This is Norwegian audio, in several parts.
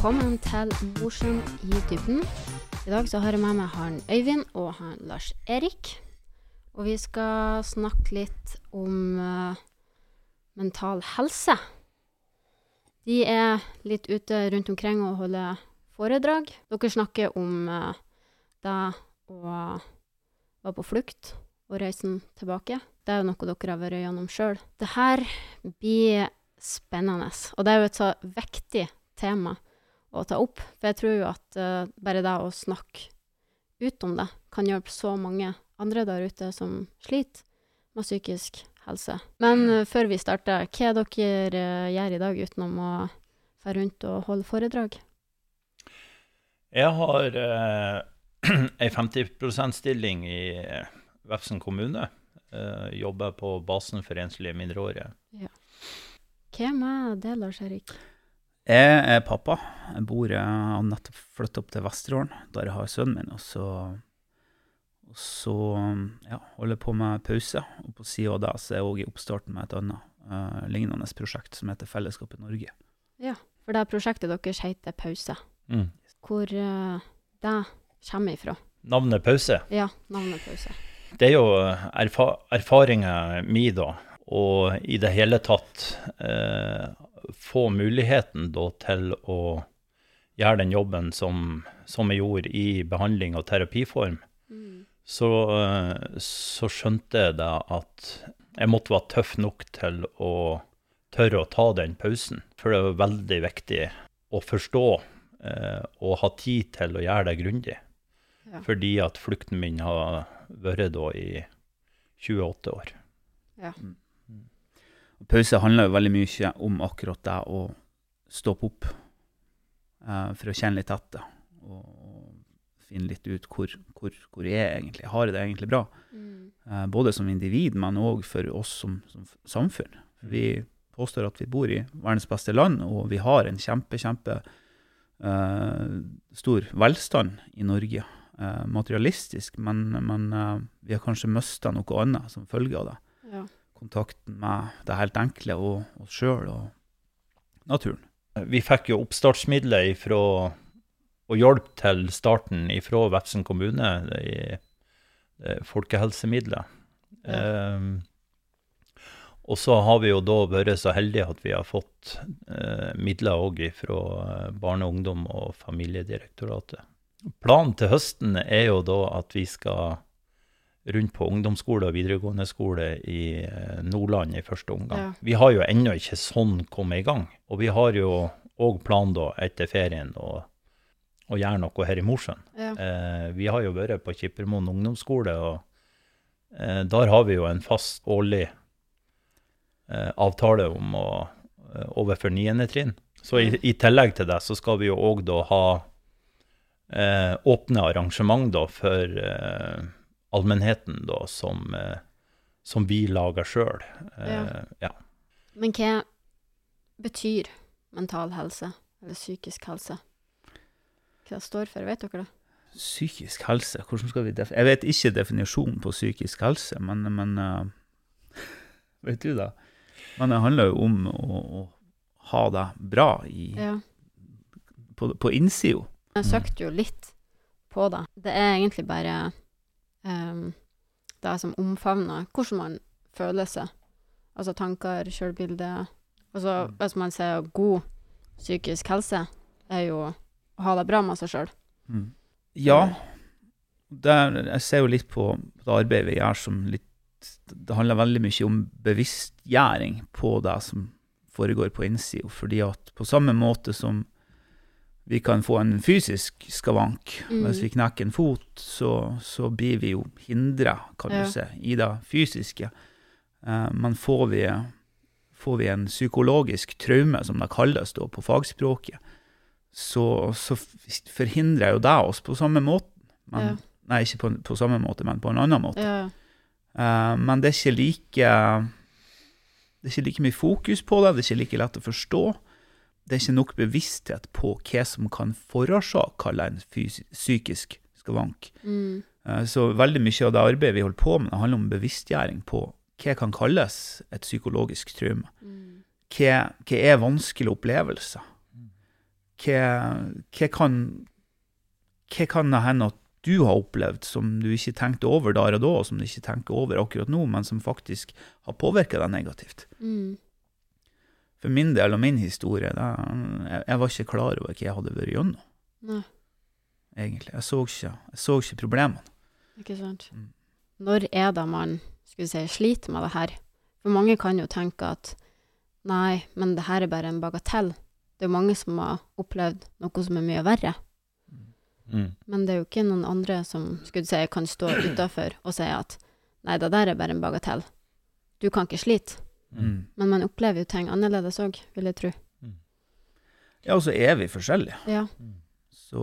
Velkommen til Mosjøen i dybden. I dag så har jeg med meg han Øyvind og han Lars Erik. Og vi skal snakke litt om uh, mental helse. De er litt ute rundt omkring og holder foredrag. Dere snakker om uh, det å være på flukt og reisen tilbake. Det er jo noe dere har vært gjennom sjøl. Det her blir spennende, og det er jo et så viktig tema å ta opp. For jeg tror jo at uh, bare det å snakke ut om det kan hjelpe så mange andre der ute som sliter med psykisk helse. Men uh, før vi starter, hva er dere uh, gjør i dag utenom å dra rundt og holde foredrag? Jeg har ei 50 %-stilling i Vefsn kommune. Jobber på basen for enslige mindreårige. Hvem er det, Lars Erik? Jeg er pappa. Jeg bor, jeg har nettopp flyttet opp til Vesterålen, der jeg har sønnen min. Og så, og så ja, holder jeg på med pause. Og på sida av det så er jeg òg i oppstarten med et annet uh, lignende prosjekt som heter Fellesskap i Norge. For det prosjektet deres heter Pause. Mm. Hvor uh, det kommer ifra? Navnet Pause. Ja, navnet Pause. Det er jo erfa erfaringa mi, da. Og i det hele tatt eh, få muligheten da til å gjøre den jobben som, som jeg gjorde i behandling og terapiform. Mm. Så, eh, så skjønte jeg da at jeg måtte være tøff nok til å tørre å ta den pausen. For det var veldig viktig å forstå eh, og ha tid til å gjøre det grundig. Ja. Fordi at flukten min har vært da i 28 år. Ja. Og pause handler jo veldig mye om akkurat det å stoppe opp eh, for å kjenne litt etter. Og, og finne litt ut hvor, hvor, hvor jeg er egentlig. Har det egentlig bra? Mm. Eh, både som individ, men òg for oss som, som samfunn. Vi påstår at vi bor i verdens beste land, og vi har en kjempe, kjempe eh, stor velstand i Norge. Eh, materialistisk, men, men vi har kanskje mista noe annet som følge av det. Ja. Kontakten med det helt enkle og oss sjøl og naturen. Vi fikk jo oppstartsmidler ifra, og hjelp til starten fra Vefsn kommune, i eh, folkehelsemidler. Ja. Um, og så har vi jo da vært så heldige at vi har fått eh, midler òg fra Barne-, ungdom- og familiedirektoratet. Planen til høsten er jo da at vi skal rundt på ungdomsskole og videregående skole i eh, Nordland i første omgang. Ja. Vi har jo ennå ikke sånn kommet i gang. Og vi har jo òg plan da etter ferien å, å gjøre noe her i Mosjøen. Ja. Eh, vi har jo vært på Kippermoen ungdomsskole, og eh, der har vi jo en fast årlig eh, avtale om å eh, overfor niende trinn. Så i, i tillegg til det så skal vi jo òg da ha eh, åpne arrangement da for allmennheten da som, eh, som vi lager sjøl. Ja. ja. Men hva betyr mental helse, eller psykisk helse? Hva det står for, vet dere det? Psykisk helse, hvordan skal vi def Jeg vet ikke definisjonen på psykisk helse, men, men uh, Vet du det? Men det handler jo om å, å ha det bra i, Ja. på, på innsida. Jeg søkte jo litt på det. Det er egentlig bare um, det som omfavner hvordan man føler seg. Altså tanker, sjølbilde. Altså Mm. hvis man sier god psykisk helse, er jo å ha det bra med seg sjøl. Mm. Ja. Der, jeg ser jo litt på det arbeidet vi gjør som litt Det handler veldig mye om bevisstgjøring på det som foregår på innsida. Fordi at på samme måte som vi kan få en fysisk skavank Mm. hvis vi knekker en fot, så, så blir vi jo hindra, kan Ja. du si, i det fysiske. Uh, men får vi, får vi en psykologisk traume, som det kalles da på fagspråket, så, så forhindrer jo det oss på samme måte. Men, Ja. Nei, ikke på, på samme måte, men på en annen måte. Ja. Uh, men det er like Det er ikke like mye fokus på det, det er ikke like lett å forstå. Det er ikke nok bevissthet på hva som kan forårsake en psykisk skavank. Mm. Eh, Så veldig mye av det arbeidet vi holder på med, det handler om bevisstgjøring på hva kan kalles et psykologisk traume. Mm. Hva, hva er vanskelige opplevelser? hva, hva kan hva kan hende at du har opplevd som du ikke tenkte over der og da, og som du ikke tenker over akkurat nå, men som faktisk har påvirka deg negativt? Mm. For min del og min historie, da, jeg, jeg var ikke klar over hva jeg hadde vært gjennom, Nei, egentlig. Jeg så ikke, jeg så ikke problemene. ikke sant. Mm. Når er det man skulle si, sliter med det her? For mange kan jo tenke at nei, men det her er bare en bagatell. Det er jo mange som har opplevd noe som er mye verre. Mm. Men det er jo ikke noen andre som skulle si, kan stå utafor og si at nei, det der er bare en bagatell. Du kan ikke slite. Mm. Men man opplever jo ting annerledes òg, vil jeg tro. Ja, og så er vi forskjellige. Ja. Så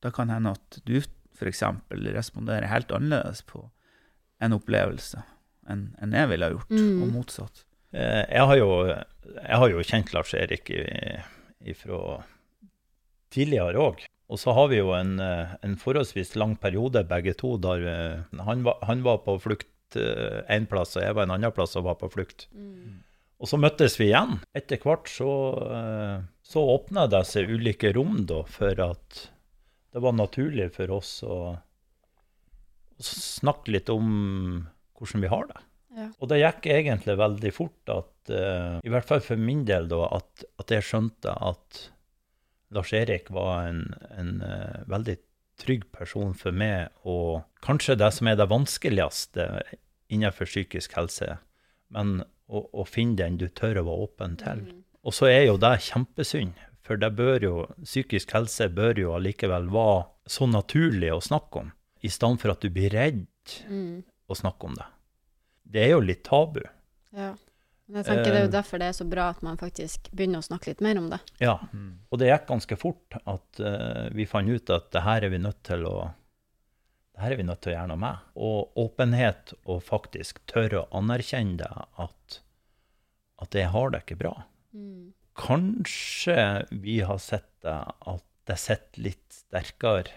det kan hende at du f.eks. responderer helt annerledes på en opplevelse enn en jeg ville ha gjort, Mm. og motsatt. Eh, Jeg har jo, jeg har jo kjent Lars-Erik fra tidligere òg. Og så har vi jo en, eh, en forholdsvis lang periode, begge to, der eh, han var, han var på flukt én plass, og jeg var en annen plass og var på flukt. Mm. Og så møttes vi igjen. Etter hvert så, eh, så åpna det seg ulike rom da, for at det var naturlig for oss å, å snakke litt om hvordan vi har det. Ja. Og det gikk egentlig veldig fort at, uh, i hvert fall for min del, da, at, at jeg skjønte at Lars-Erik var en, en uh, veldig trygg person for meg, og kanskje det som er det vanskeligste innenfor psykisk helse, men å, å finne den du tør å være åpen til. Mm. Og så er jo det kjempesynd, for det bør jo, psykisk helse bør jo allikevel være så naturlig å snakke om, i stedet for at du blir redd Mm. å snakke om det. Det er jo litt tabu. Ja. Men jeg tenker det er jo Eh. derfor det er så bra at man faktisk begynner å snakke litt mer om det. Ja, Mm. og det gikk ganske fort at uh, vi fant ut at det her er vi nødt til å det her er vi nødt til å gjøre noe med. Og åpenhet og faktisk tørre å anerkjenne det at, at jeg har det ikke bra. Mm. Kanskje vi har sett det at det sitter litt sterkere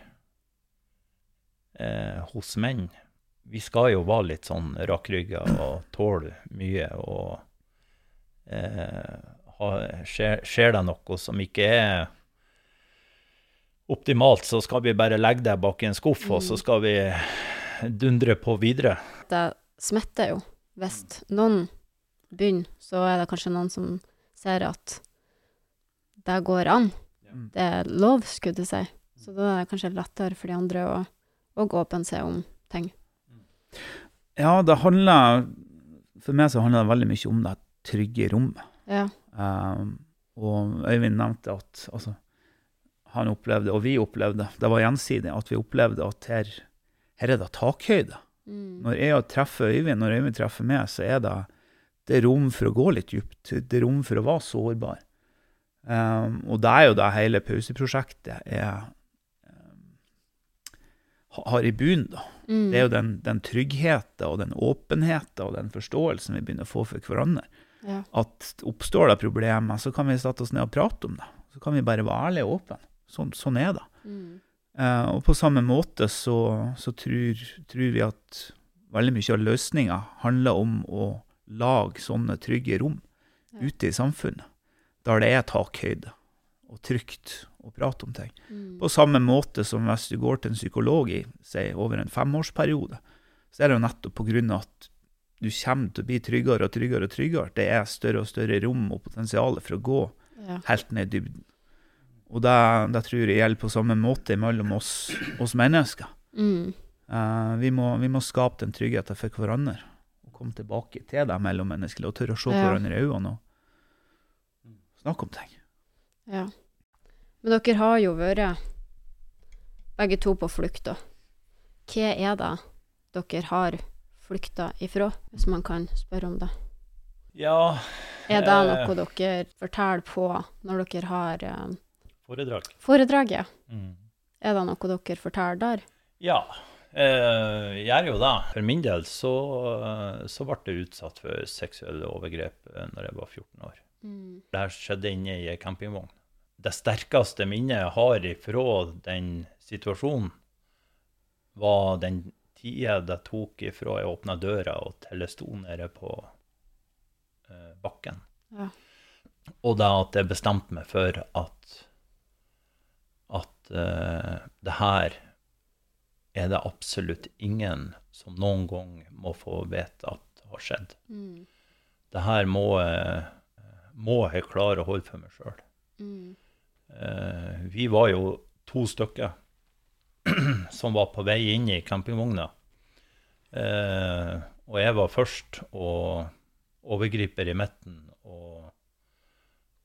eh, hos menn. Vi skal jo være litt sånn rakrygga og tåle mye. Og skjer, skjer det noe som ikke er optimalt, så skal vi bare legge det bak i en skuff, og så skal vi dundre på videre. Det smitter jo. Hvis noen begynner, så er det kanskje noen som ser at det går an. Mm. Det er lov, skulle jeg si. Så da er det kanskje lettere for de andre å, å åpne seg om ting. Ja, det handler For meg så handler det veldig mye om det trygge rommet. Ja. Um, og Øyvind nevnte at altså, han opplevde, og vi opplevde, det var gjensidig, at vi opplevde at her, her er det takhøyde. Mm. Når jeg treffer Øyvind, når Øyvind treffer meg, så er det, det er rom for å gå litt dypt. Det er rom for å være sårbar. Um, og det er jo det hele pauseprosjektet er, um, har i bunn, da. Mm. Det er jo den, den tryggheten og den åpenheten og den forståelsen vi begynner å få for hverandre. Ja. At oppstår det problemer, så kan vi sette oss ned og prate om det. Så kan vi bare være ærlige og åpne. Sånn, sånn er det. Mm. Eh, og på samme måte så, så tror, tror vi at veldig mye av løsninga handler om å lage sånne trygge rom Ja. ute i samfunnet, der det er takhøyde og trygt å prate om ting. Mm. På samme måte som hvis du går til en psykolog i say, over en femårsperiode, så er det jo nettopp på grunn av at du kommer til å bli tryggere og tryggere og tryggere. Det er større og større rom og potensial for å gå Ja. helt ned i dybden. Og det, det tror jeg gjelder på samme måte mellom oss, oss mennesker. Mm. Uh, vi, må, vi må skape den tryggheten for hverandre og komme tilbake til det mellommenneskelige og tørre å se Ja. hverandre i øynene og snakke om ting. ja. Men dere har jo vært begge to på flukt, da. Hva er det dere har flykta ifra, hvis man kan spørre om det? Ja, Er det Eh. noe dere forteller på når dere har eh, foredrag. ja. Mm. Er det noe dere forteller der? Ja, eh, gjør jo det. For min del så, så ble jeg utsatt for seksuelle overgrep eh, når jeg var 14 år. Mm. Det her skjedde inne i ei campingvogn. Det sterkeste minnet jeg har ifra den situasjonen, var den tida det tok ifra jeg åpna døra og til jeg sto nede på eh, bakken. Ja. Og da at jeg bestemte meg for at at eh, det her er det absolutt ingen som noen gang må få vite at har skjedd. Mm. Det her må, jeg- må jeg klare å holde for meg sjøl. Mm. Eh, vi var jo to stykker som var på vei inn i campingvogna. Eh, og jeg var først, og overgriper i midten, og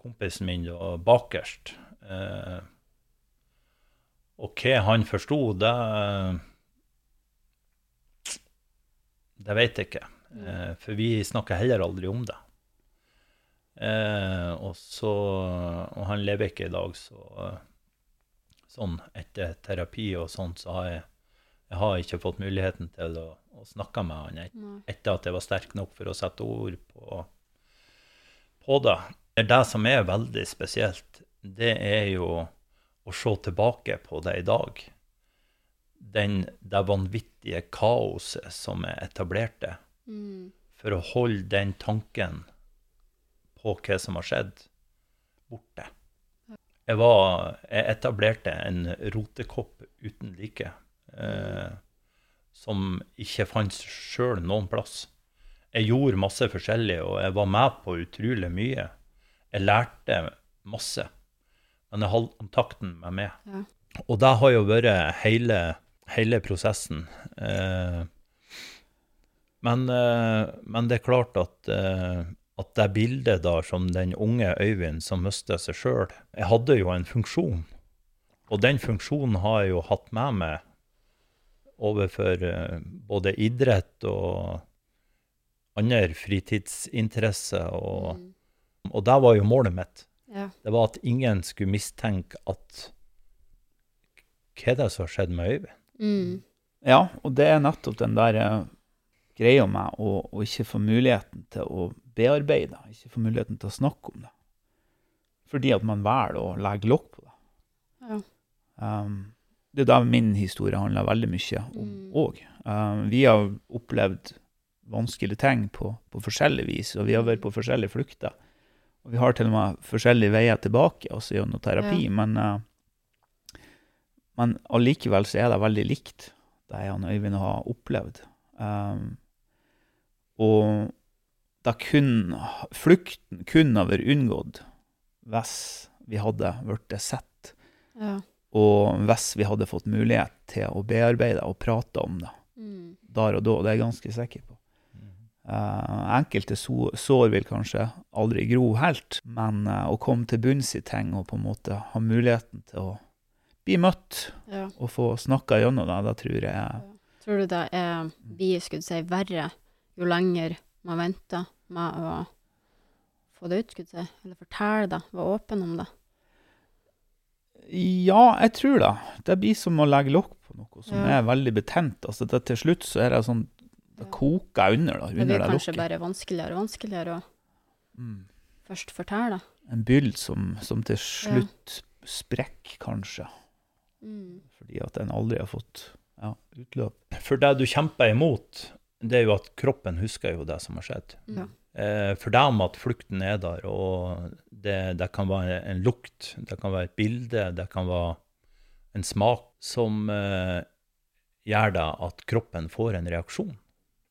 kompisen min var bakerst. Eh, og hva han forsto, det Det vet jeg ikke. Eh, for vi snakker heller aldri om det. Eh, og så Og han lever ikke i dag, så sånn etter terapi og sånt, så har jeg, jeg har ikke fått muligheten til å, å snakke med han et, etter at jeg var sterk nok for å sette ord på, på det. Det det som er veldig spesielt, det er jo å se tilbake på det i dag. Den, det vanvittige kaoset som er etablerte. Mm. for å holde den tanken på hva som har skjedd, borte. Jeg, var, jeg etablerte en rotekopp uten like, eh, som ikke fantes sjøl noen plass. Jeg gjorde masse forskjellig, og jeg var med på utrolig mye. Jeg lærte masse, men jeg holdt kontakten med meg. Ja. Og det har jo vært hele, hele prosessen. Eh, men, eh, men det er klart at, eh, at det bildet da som den unge Øyvind som mistet seg sjøl Jeg hadde jo en funksjon, og den funksjonen har jeg jo hatt med meg overfor eh, både idrett og andre fritidsinteresser, og, Mm. og det var jo målet mitt. Ja. Det var at ingen skulle mistenke at Hva er det som har skjedd med Øyvind? Mm. Ja, og det er nettopp den der eh, greia med å, å ikke få muligheten til å bearbeide, ikke få muligheten til å snakke om det. Fordi at man velger å legge lokk på det. Ja. Um, det er der min historie handler veldig mye om Mm. Um, vi har opplevd vanskelige ting på, på forskjellig vis, og vi har vært på forskjellige flukter. Og vi har til og med forskjellige veier tilbake, også gjennom terapi, Ja. men, uh, men allikevel så er det veldig likt det jeg Øyvind har opplevd. Um, og da kun, flukten kunne ha vært unngått hvis vi hadde blitt sett, Ja. og hvis vi hadde fått mulighet til å bearbeide og prate om det Mm. der og da. Det er jeg ganske sikker på. Eh, enkelte så, sår vil kanskje aldri gro helt, men uh, å komme til bunns i ting og på en måte ha muligheten til å bli møtt ja. og få snakka gjennom det, det tror jeg ja. Tror du det er vi skulle si verre jo lenger man venter med å få det ut, skulle jeg si? Eller fortelle det, være åpen om det? Ja, jeg tror det. Det blir som å legge lokk på noe som Ja. er veldig betent. Altså, det, til slutt så er det sånn Det Ja. koker under, da, Det blir det kanskje lokket. bare vanskeligere og vanskeligere å Mm. først fortelle. En byll som, som til slutt sprekker, kanskje. Mm. Fordi at den aldri har fått ja, utløp. For det du kjemper imot, det er jo at kroppen husker jo det som har skjedd. Ja. Eh, for dem at flukten er der, og det, det kan være en lukt, det kan være et bilde, det kan være en smak som eh, gjør det at kroppen får en reaksjon.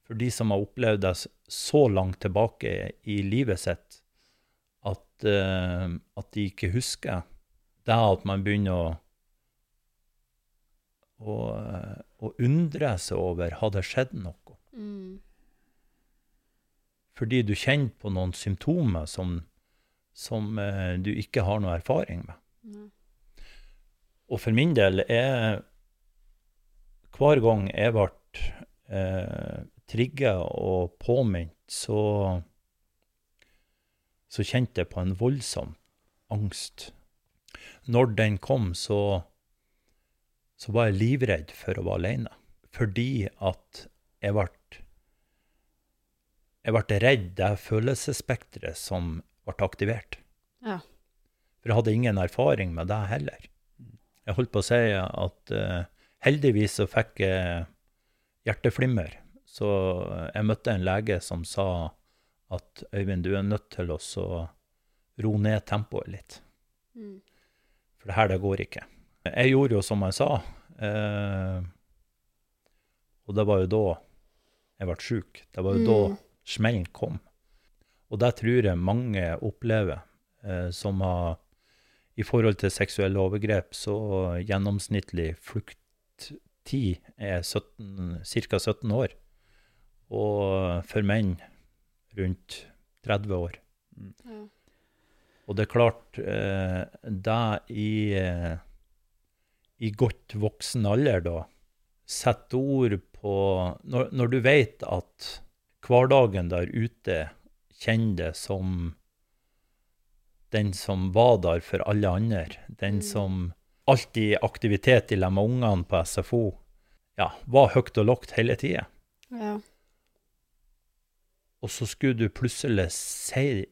For de som har opplevd det så langt tilbake i livet sitt at, eh, at de ikke husker, det er at man begynner å å, eh, å undre seg over har det skjedd noe. Mm. Fordi du kjenner på noen symptomer som, som eh, du ikke har noe erfaring med. Mm. Og for min del er hver gang jeg ble eh, trigga og påminnet, så, så kjente jeg på en voldsom angst. Når den kom, så, så var jeg livredd for å være alene. Fordi at jeg ble jeg ble redd det følelsesspekteret som ble aktivert. Ja. For jeg hadde ingen erfaring med det heller. Jeg holdt på å si at uh, heldigvis så fikk jeg hjerteflimmer. Så jeg møtte en lege som sa at Øyvind, du er nødt til å ro ned tempoet litt. Mm. For det her, det går ikke. Jeg gjorde jo som jeg sa, Uh, og det var jo da jeg ble sjuk. Det var jo da Mm. Smellen kom. Og det tror jeg mange opplever, eh, som har I forhold til seksuelle overgrep, så gjennomsnittlig flukttid er 17, ca. 17 år. Og for menn rundt 30 år. Ja. Og det er klart, eh, det i, eh, i godt voksen alder, da, sette ord på når, når du vet at hverdagen der ute kjenner det som den som var der for alle andre, den Mm. som alltid i aktivitet i lag med ungene på SFO, ja, var høyt og lågt hele tida. Ja. Og så skulle du plutselig si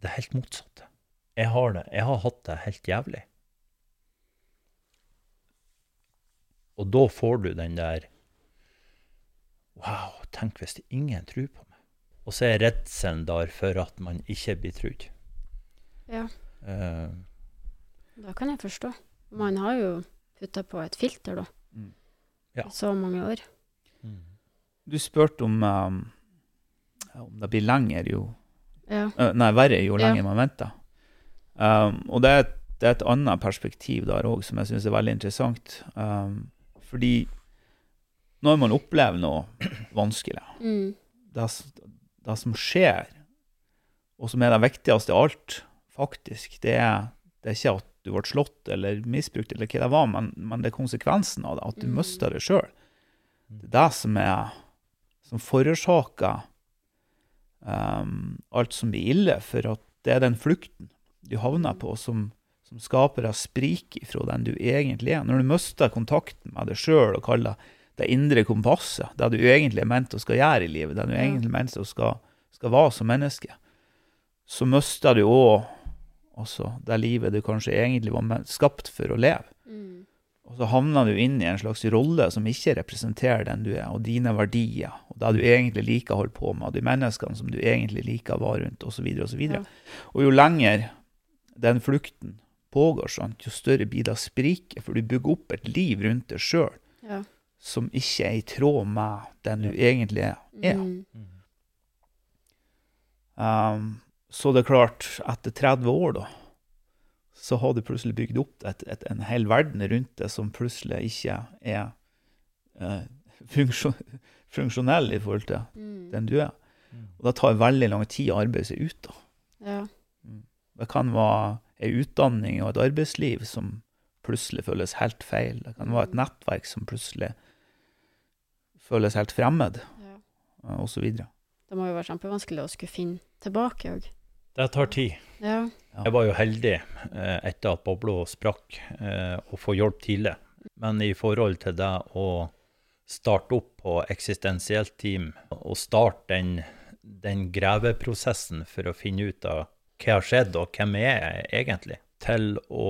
det helt motsatte. Jeg har det. Jeg har hatt det helt jævlig. Og da får du den der Wow, tenk hvis ingen tror på meg. Og så er redselen der for at man ikke blir trodd. Ja. Uh, Da kan jeg forstå. Man har jo putta på et filter, da. Mm. Ja. I så mange år. Du spurte om, um, om det blir lenger jo Ja. uh, Nei, verre jo Ja. man venter. Um, og det er, et, det er et annet perspektiv der òg som jeg syns er veldig interessant. Um, fordi når man opplever noe vanskelig, Mm. det, det som skjer, og som er det viktigste av alt, faktisk, det er, det er ikke at du ble slått eller misbrukt, eller hva det var, men, men det er konsekvensen av det, at du Mm. mister det sjøl. Det er det som er som forårsaker um, alt som blir ille, for at det er den flukten du havner på, som, som skaper deg sprik ifra den du egentlig er. Når du mister kontakten med deg sjøl og kaller det indre kompasset, det du egentlig er ment å skal gjøre i livet, det du egentlig er ment å skal, skal være som menneske, så mister du òg altså, det livet du kanskje egentlig var skapt for å leve. Mm. Og så havner du inn i en slags rolle som ikke representerer den du er, og dine verdier, og det du egentlig liker å holde på med, og de menneskene som du egentlig liker å være rundt, osv., osv. Ja. Og jo lenger den flukten pågår, sant, jo større blir det spriket, for du bygger opp et liv rundt deg sjøl Ja. Som ikke er i tråd med den du egentlig er. Mm. Um, så det er klart, etter 30 år, da, så har du plutselig bygd opp et, et, en hel verden rundt deg som plutselig ikke er uh, funksjon, funksjonell i forhold til Mm. den du er. Og det tar veldig lang tid å arbeide seg ut. da. Ja. Det kan være ei utdanning og et arbeidsliv som plutselig føles helt feil. Det kan være et nettverk som plutselig føles helt fremmed, ja. så videre. Det må jo være kjempevanskelig å skulle finne tilbake òg. Det tar tid. Ja. Jeg var jo heldig eh, etter at bobla sprakk, eh, å få hjelp tidlig. Men i forhold til det å starte opp på eksistensielt team, og starte den, den graveprosessen for å finne ut av hva har skjedd, og hvem er jeg egentlig, til å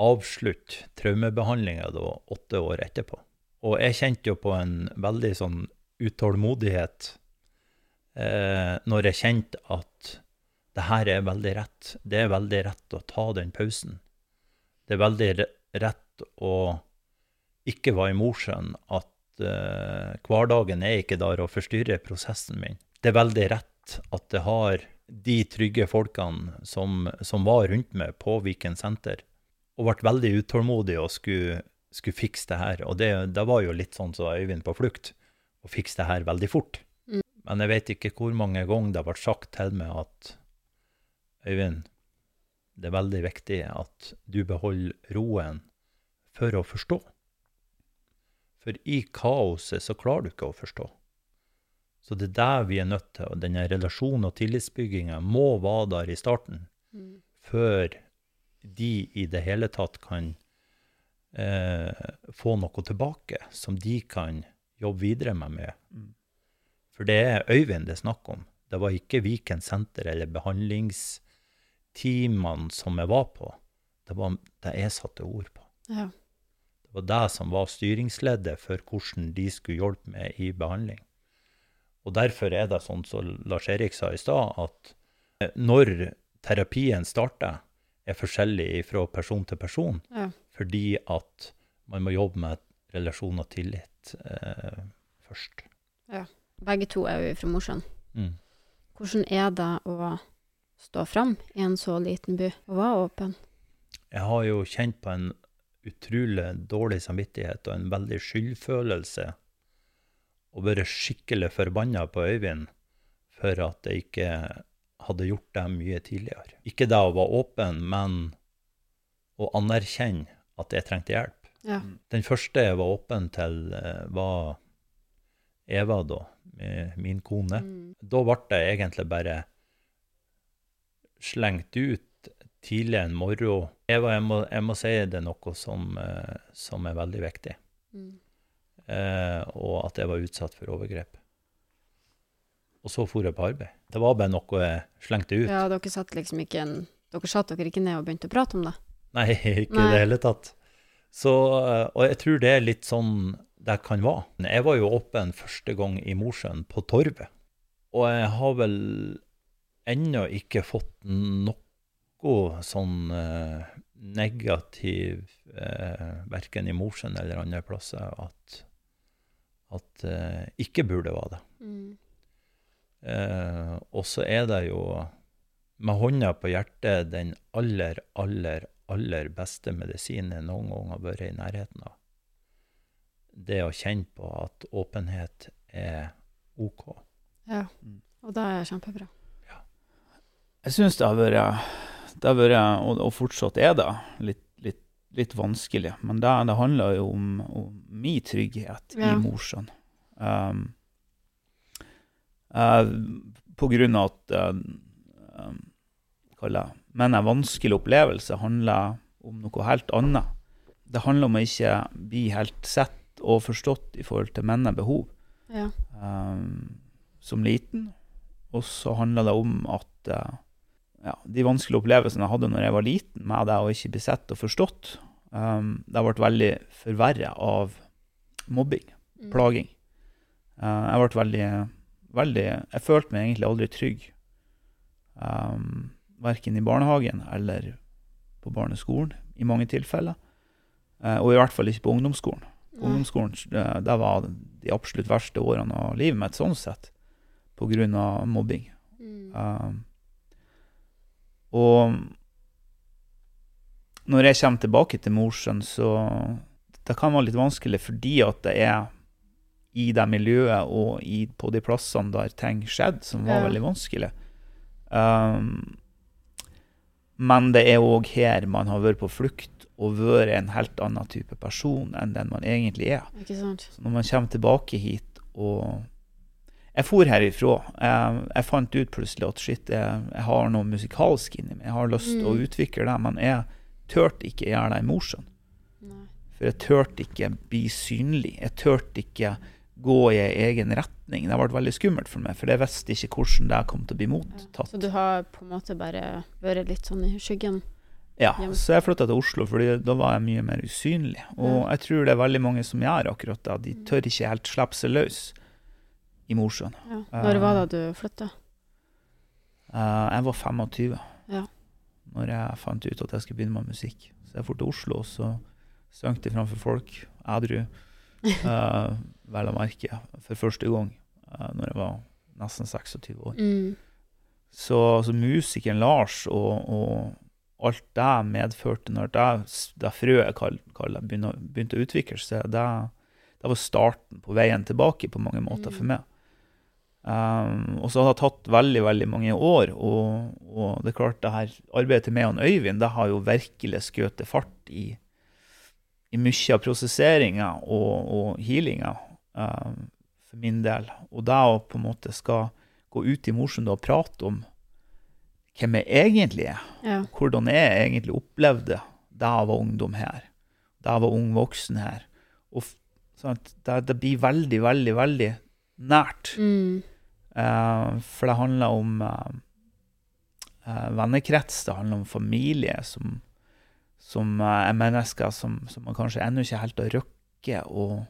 avslutte traumebehandlinga åtte år etterpå. Og jeg kjente jo på en veldig sånn utålmodighet eh, når jeg kjente at det her er veldig rett. Det er veldig rett å ta den pausen. Det er veldig rett å ikke være i Mosjøen, at eh, hverdagen er ikke der og forstyrrer prosessen min. Det er veldig rett at det har de trygge folkene som, som var rundt meg på Viken senter, og ble veldig utålmodig og skulle, skulle fikse det her. Og det, det var jo litt sånn som Øyvind på flukt, å fikse det her veldig fort. Mm. Men jeg vet ikke hvor mange ganger det ble sagt til meg at Øyvind, det er veldig viktig at du beholder roen for å forstå. For i kaoset så klarer du ikke å forstå. Så det er der vi er nødt til, og denne relasjonen og tillitsbygginga må være der i starten, Mm. før de i det hele tatt kan eh, få noe tilbake som de kan jobbe videre med. med. Mm. For det er Øyvind det er snakk om. Det var ikke Viken senter eller behandlingsteamene som jeg var på. Det var det jeg satte ord på. Ja. Det var det som var styringsleddet for hvordan de skulle hjelpe meg i behandling. Og derfor er det sånn som Lars Erik sa i stad, at eh, når terapien starter, er forskjellig fra person til person, Ja. Fordi at man må jobbe med relasjon og tillit eh, først. Begge to er jo fra Mosjøen. Mm. Hvordan er det å stå fram i en så liten by og være åpen? Jeg har jo kjent på en utrolig dårlig samvittighet og en veldig skyldfølelse, og vært skikkelig forbanna på Øyvind for at jeg ikke hadde gjort det mye tidligere. Ikke det å være åpen, men å anerkjenne at jeg trengte hjelp. Ja. Den første jeg var åpen til, eh, var Eva, da, min kone. Mm. Da ble jeg egentlig bare slengt ut tidlig en morgen. Eva, jeg må, jeg må si det noe som, eh, som er veldig viktig, Mm. eh, og at jeg var utsatt for overgrep. Og så for jeg på arbeid. Det var bare noe jeg slengte ut. Ja, dere satt liksom ikke en Dere satt dere ikke ned og begynte å prate om det? Nei, ikke i det hele tatt. Så, eh, og jeg tror det er litt sånn det kan være. Jeg var jo åpen første gang i Mosjøen, på Torvet. Og jeg har vel ennå ikke fått noe sånn eh, negativ, eh, verken i Mosjøen eller andre plasser, at, at eh, ikke burde være det. Mm. Eh, og så er det jo med hånda på hjertet den aller, aller, aller beste medisinen jeg noen gang har vært i nærheten av. Det å kjenne på at åpenhet er OK. Ja. Mm. Og det er kjempebra. Jeg syns det har vært, det har vært og, og fortsatt er det, litt, litt, litt vanskelig. Men det, det handler jo om, om min trygghet Ja. i Mosjøen. Um, uh, på grunn av at uh, um, kaller jeg, Men en vanskelig opplevelse handler om noe helt annet. Det handler om å ikke bli helt sett og forstått i forhold til mine behov Ja. um, som liten. Og så handler det om at uh, ja, de vanskelige opplevelsene jeg hadde når jeg var liten, med det å ikke bli sett og forstått, um, det vært veldig forverra av mobbing, Mm. plaging. Uh, jeg ble veldig, veldig Jeg følte meg egentlig aldri trygg. Um, verken i barnehagen eller på barneskolen, i mange tilfeller. Eh, og i hvert fall ikke på ungdomsskolen. Nei. Ungdomsskolen eh, det var de absolutt verste årene av livet mitt, sånn sett, på av mobbing. Mm. Um, og når jeg kommer tilbake til Mosjøen, så det kan være litt vanskelig fordi at det er i det miljøet og i, på de plassene der ting skjedde, som var Ja. veldig vanskelig. Um, men det er òg her man har vært på flukt og vært en helt annen type person enn den man egentlig er. Ikke sant? Så når man kommer tilbake hit og Jeg for herifra. Jeg, jeg fant ut plutselig at shit, jeg, jeg har noe musikalsk inni meg. Jeg har lyst til å Mm. utvikle det, men jeg turte ikke gjøre det i Mosjøen. For jeg turte ikke bli synlig. Jeg turte ikke gå i en egen retning. Det ble veldig skummelt for meg, for jeg visste ikke hvordan det kom til å bli Ja. mottatt. Så du har på en måte bare vært litt sånn i skyggen? Ja, så jeg flytta til Oslo, fordi da var jeg mye mer usynlig. Og jeg tror det er veldig mange som gjør akkurat det. De Mm. tør ikke helt slippe seg løs i Mosjøen. Ja. Når var det du flytta? Eh, jeg var 25 Ja. når jeg fant ut at jeg skulle begynne med musikk. Så jeg dro til Oslo, og så sang jeg framfor folk, edru, uh, vel å merke, for første gang uh, når jeg var nesten 26 år. Mm. Så, så musikeren Lars og, og alt det medførte når det, det frøet kall, kall, begynte, begynte å utvikle seg, det, det var starten på veien tilbake på mange måter for Mm. meg. Um, og så har det tatt veldig veldig mange år, og, og det er klart det her arbeidet til meg og Øyvind det har jo virkelig skutt fart i, i mye av prosesseringa og, og healinga for min del. Og det å på en måte skal gå ut i Mosjøen og prate om hvem jeg egentlig er, Ja. hvordan jeg egentlig opplevde da jeg var ungdom her, da jeg var ung voksen her. Og sant, det, det blir veldig, veldig, veldig nært. Mm. Eh, for det handler om eh, eh, vennekrets, det handler om familie, som, som er mennesker som, som man kanskje ennå ikke helt har rukket å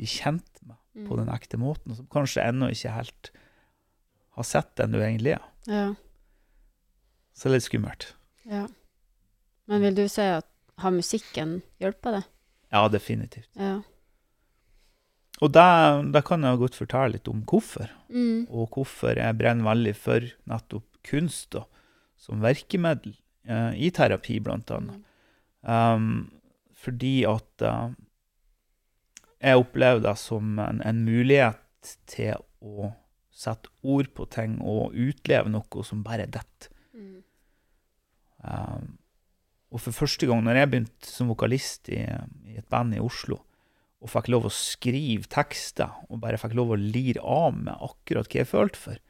bli kjent med Mm. på den ekte måten, og som kanskje ennå ikke helt har sett den du egentlig er. Ja. Så det er litt skummelt. ja. Men vil du si at har musikken hjulpet deg? Ja, definitivt. Ja. Og det kan jeg godt fortelle litt om hvorfor. Mm. og hvorfor jeg brenner veldig for nettopp kunst da, som virkemiddel eh, i terapi, blant annet. Um, fordi at eh, jeg opplever det som en, en mulighet til å sette ord på ting og utleve noe som bare detter. Mm. Um, og for første gang når jeg begynte som vokalist i, i et band i Oslo, og fikk lov å skrive tekster, og bare fikk lov å lire av med akkurat hva jeg følte for,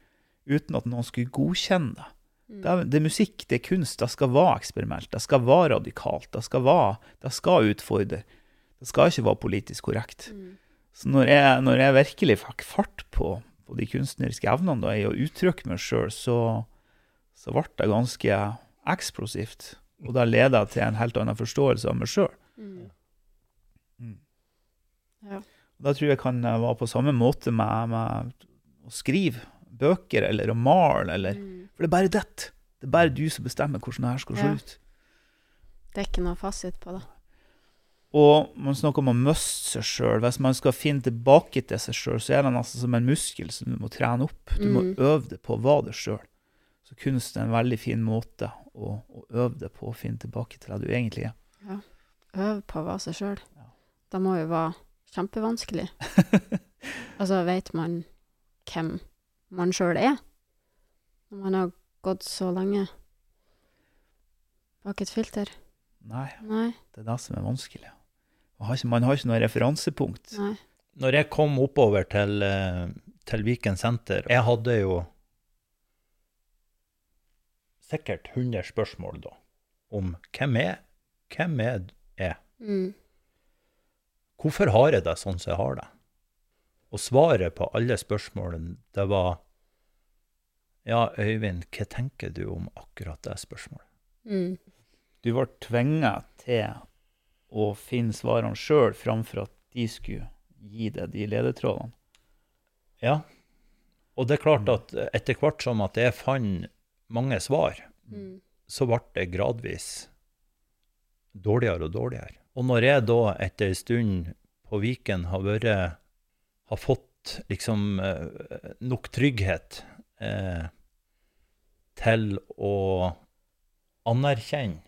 uten at noen skulle godkjenne det. Mm. Det er, det er musikk, det er kunst, det skal være eksperimentelt, det skal være radikalt, det skal, være, det skal utfordre. Det skal ikke være politisk korrekt. Mm. Så når jeg, når jeg virkelig fikk fart på, på de kunstneriske evnene da, i å uttrykke meg sjøl, så, så ble det ganske eksplosivt. Og det leda til en helt annen forståelse av meg sjøl. Mm. Mm. Ja. Da tror jeg kan være på samme måte med, med å skrive bøker eller å male, eller Mm. For det er bare det. Det er bare du som bestemmer hvordan det her skal se Ja. ut. Det er ikke noe fasit på det. Og man snakker om å miste seg sjøl. Hvis man skal finne tilbake til seg sjøl, så er det nesten som en muskel som du må trene opp. Du må Mm. øve det på å være det sjøl. Så kunst er en veldig fin måte å, å øve det på å finne tilbake til det du egentlig er. Ja. Øve på å være seg sjøl. Ja. Det må jo være kjempevanskelig. Altså, vet man hvem man sjøl er? Når man har gått så lenge bak et filter? Nei, Nei, det er det som er vanskelig. Man har ikke, noe referansepunkt. nei. Når jeg kom oppover til, eh, til Viken senter, jeg hadde jo sikkert 100 spørsmål da, om hvem er, hvem er jeg? Mm. Hvorfor har jeg det sånn som jeg har det? Og svaret på alle spørsmålene, det var Ja, Øyvind, hva tenker du om akkurat det spørsmålet? Mm. Du ble tvinga til å finne svarene sjøl, framfor at de skulle gi deg de ledetrådene. Ja. Og det er klart at etter hvert som at jeg fant mange svar, Mm. så ble det gradvis dårligere og dårligere. Og når jeg da etter en stund på Viken har vært har fått liksom eh, nok trygghet eh, til å anerkjenne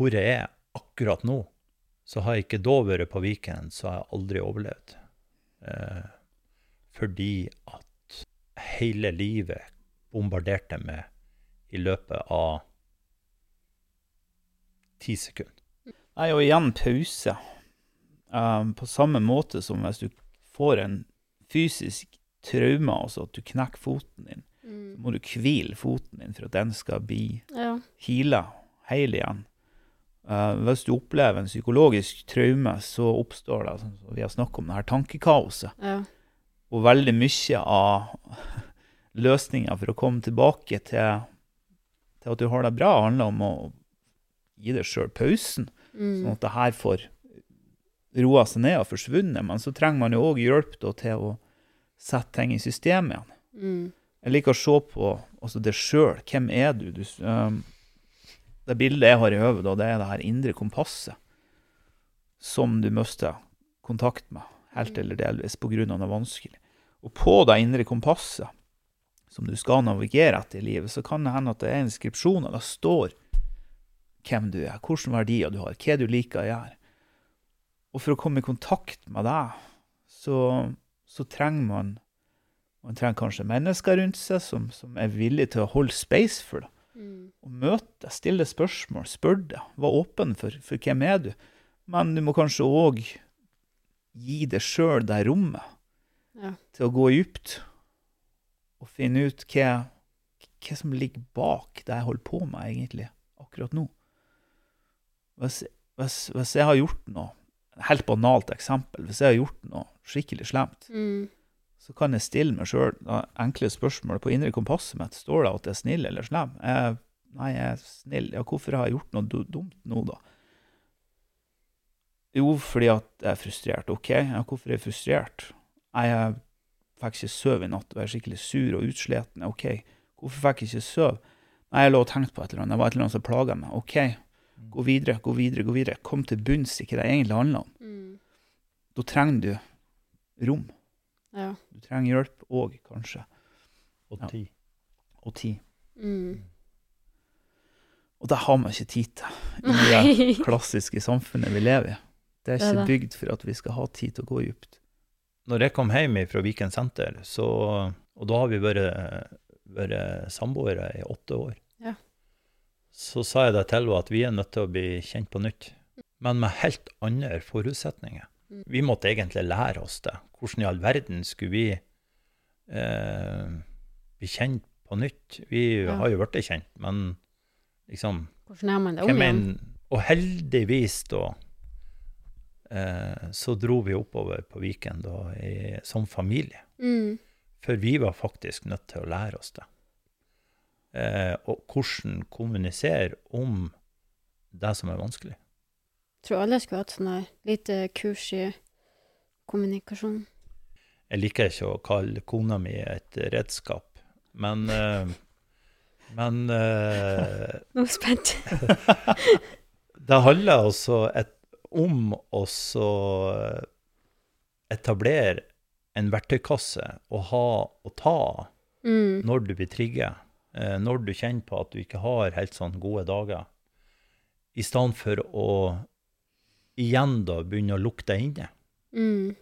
hvor jeg er akkurat nå, så har jeg ikke da vært på Viken, så har jeg aldri overlevd. Eh, fordi at hele livet bombarderte meg i løpet av ti sekunder. Nei, og igjen pause. Um, på samme måte som hvis du får en fysisk traume, altså at du knekker foten din, så Mm. må du hvile foten din for at den skal bli Ja. heala, heil igjen. Uh, hvis du opplever en psykologisk traume, så oppstår det, sånn som vi har snakket om, det her tankekaoset. ja. Og veldig mye av løsninga for å komme tilbake til, til at du har det bra, handler om å gi deg sjøl pausen, sånn Mm. at det her får roa seg ned og forsvunnet. Men så trenger man jo òg hjelp da, til å sette ting i systemet igjen. Mm. Jeg liker å se på altså det sjøl. Hvem er du? du um, det bildet jeg har i hodet, det er det her indre kompasset som du mister kontakt med, helt eller delvis, pga. noe vanskelig. Og på det indre kompasset, som du skal navigere etter i livet, så kan det hende at det er inskripsjoner. Det står hvem du er, hvilke verdier du har, hva du liker å gjøre. Og for å komme i kontakt med deg, så, så trenger man man trenger kanskje mennesker rundt seg som, som er villige til å holde space for det. Mm. Og møte, stille spørsmål, spør deg, være åpen for, for hvem er du. Men du må kanskje òg gi deg sjøl det rommet Ja. til å gå dypt og finne ut hva, hva som ligger bak det jeg holder på med egentlig akkurat nå. Hvis, hvis, hvis jeg har gjort noe, helt banalt eksempel, hvis jeg har gjort noe skikkelig slemt, Mm. Så kan jeg stille meg sjøl enkle spørsmål. På indre kompasset mitt står det at jeg er snill eller slem. Jeg, nei, jeg er snill. Ja, hvorfor har jeg gjort noe dumt nå, da? Jo, fordi at jeg er frustrert. OK, ja, hvorfor er jeg frustrert? Nei, jeg fikk ikke sove i natt og jeg er skikkelig sur og utsliten. OK, hvorfor fikk jeg ikke sove? Nei, jeg lå og tenkte på et eller annet. Det var et eller annet som plaga meg. OK, gå videre, gå videre, gå videre. Kom til bunns i hva det egentlig handler om. Mm. Da trenger du rom. Ja. Du trenger hjelp òg, kanskje. Og Ja. tid. Og tid. Mm. Og det har man ikke tid til i det klassiske samfunnet vi lever i. Det er Det er ikke det. bygd for at vi skal ha tid til å gå dypt. Når jeg kom hjem fra Viken senter, så, og da har vi vært, vært samboere i åtte år, Ja. så sa jeg det til henne at vi er nødt til å bli kjent på nytt, men med helt andre forutsetninger. Vi måtte egentlig lære oss det. Hvordan i all verden skulle vi eh, bli kjent på nytt? Vi Ja. har jo blitt kjent, men liksom Hvordan er man det om igjen? Og heldigvis, da, eh, så dro vi oppover på Viken da, i, som familie. Mm. For vi var faktisk nødt til å lære oss det. Eh, og hvordan kommunisere om det som er vanskelig. Tror alle skulle hatt sånn lite kurs i kommunikasjon. Jeg liker ikke å kalle kona mi et redskap, men uh, Men uh, Nå er jeg spent. det handler altså et, om å etablere en verktøykasse å ha å ta Mm. når du blir trigget, eh, når du kjenner på at du ikke har helt sånn gode dager, i stedet for å igjen da begynner å lukte inne. Mm.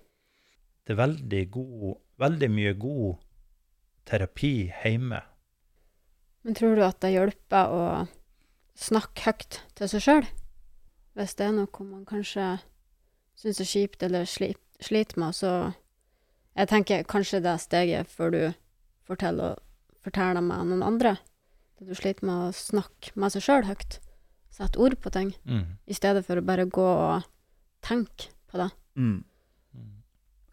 Det er veldig, god, veldig mye god terapi hjemme. Men tror du at det hjelper å snakke høyt til seg sjøl? Hvis det er noe man kanskje syns er kjipt eller sli, sliter med, så Jeg tenker kanskje det er steget før du forteller, forteller med noen andre. Det du sliter med å snakke med seg sjøl høyt. Sette ord på ting. Mm. I stedet for å bare gå og tenke på det. Mm. Mm.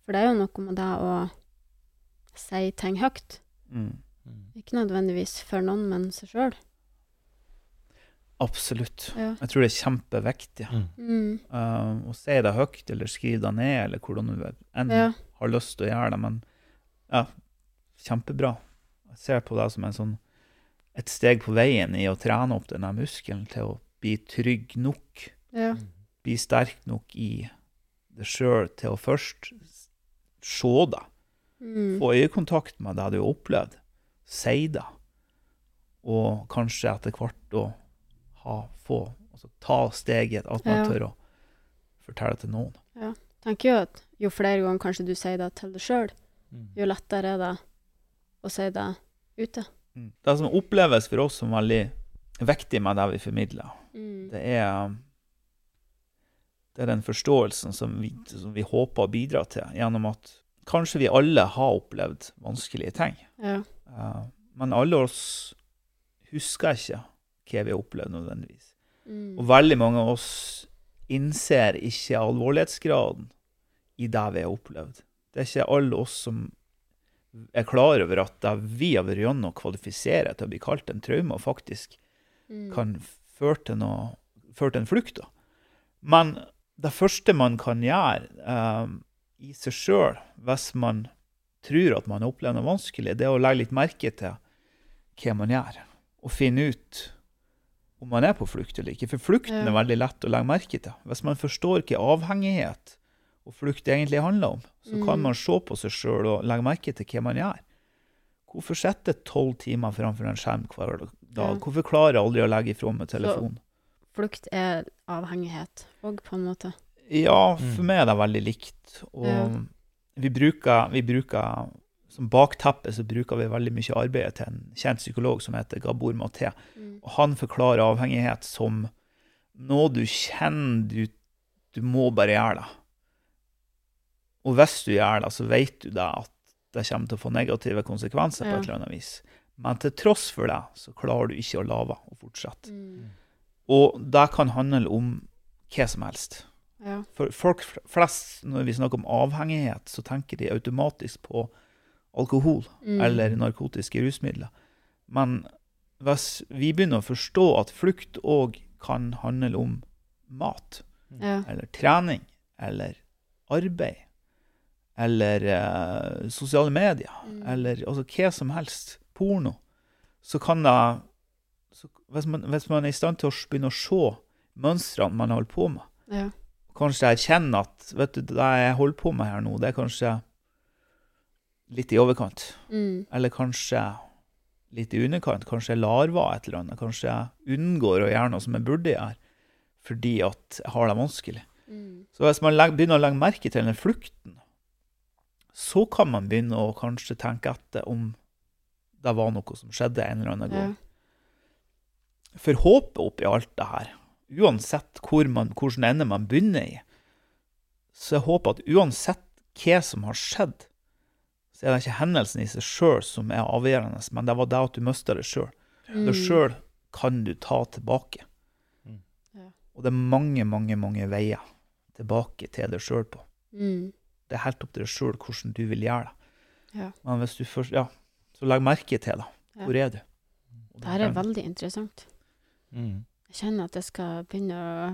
For det er jo noe med det å si ting høyt. Mm. Mm. Ikke nødvendigvis for noen, men seg sjøl. Absolutt. Ja. Jeg tror det er kjempeviktig ja. Mm. uh, å si det høyt, eller skrive det ned, eller hvordan du enn ja. har lyst til å gjøre det. Men ja, kjempebra. Jeg ser på det som en sånn, et steg på veien i å trene opp denne muskelen til å bli trygg nok, Ja. bli sterk nok i det sjøl til å først se deg, Mm. Få øyekontakt med det du har opplevd. Si det. Og kanskje etter hvert å ha, få, altså ta steget at man Ja. tør å fortelle til noen. tenker jo at jo flere ganger kanskje du sier det til deg sjøl, Mm. jo lettere er det å si det ute. Det som oppleves for oss som veldig viktig med det vi formidler, Mm. det er det er den forståelsen som vi, som vi håper å bidra til, gjennom at kanskje vi alle har opplevd vanskelige ting. Ja. Uh, men alle oss husker ikke hva vi har opplevd nødvendigvis. Mm. Og veldig mange av oss innser ikke alvorlighetsgraden i det vi har opplevd. Det er ikke alle oss som er klar over at det vi har vært gjennom, kvalifiserer til å bli kalt en traume, og faktisk Mm. kan føre til, noe, ført til en flukt. Da. Men det første man kan gjøre eh, i seg sjøl, hvis man tror at man har opplevd noe vanskelig, det er å legge litt merke til hva man gjør, og finne ut om man er på flukt eller ikke. For flukten Ja. er veldig lett å legge merke til. Hvis man forstår hva avhengighet og flukt egentlig handler om, så kan Mm. man se på seg sjøl og legge merke til hva man gjør. Hvorfor sitter jeg tolv timer framfor en skjerm hver dag? Ja. Hvorfor klarer jeg aldri å legge ifra meg telefonen? Flukt er avhengighet òg, på en måte. Ja, for Mm. meg er det veldig likt. Og Ja. vi, bruker, vi bruker Som bakteppe så bruker vi veldig mye arbeid til en kjent psykolog som heter Gabor Maté. Mm. Og han forklarer avhengighet som noe du kjenner du, du må bare gjøre det. Og hvis du gjør det, så vet du det at det kommer til å få negative konsekvenser på et eller annet vis. Men til tross for det, så klarer du ikke å la være å fortsette. Mm. Og det kan handle om hva som helst. Ja. For folk flest, når vi snakker om avhengighet, så tenker de automatisk på alkohol Mm. eller narkotiske rusmidler. Men hvis vi begynner å forstå at flukt òg kan handle om mat, Ja. eller trening, eller arbeid, eller uh, sosiale medier, Mm. eller altså hva som helst, porno, så kan da så hvis, man, hvis man er i stand til å begynne å se mønstrene man holder på med, Ja. kanskje erkjenne at vet du, det jeg holder på med her nå, det er kanskje litt i overkant. Mm. Eller kanskje litt i underkant. Kanskje jeg larver et eller annet. Kanskje jeg unngår å gjøre noe som jeg burde gjøre, fordi at jeg har det vanskelig. Mm. Så hvis man legger, begynner å legge merke til den flukten, så kan man begynne å kanskje tenke etter om det var noe som skjedde en eller annen Ja. gang. For håpet oppi alt det her, uansett hvor man, hvilken ende man begynner i, så jeg håper at uansett hva som har skjedd, så er det ikke hendelsen i seg sjøl som er avgjørende, men det var det at du mista det sjøl. Mm. Det sjøl kan du ta tilbake. Mm. Ja. Og det er mange, mange, mange veier tilbake til deg sjøl på. Mm. Det er helt opp til deg sjøl hvordan du vil gjøre det. Ja. Men hvis du først, ja, så legg merke til da. Hvor er du? Det her er veldig interessant. Mm. Jeg kjenner at jeg skal begynne å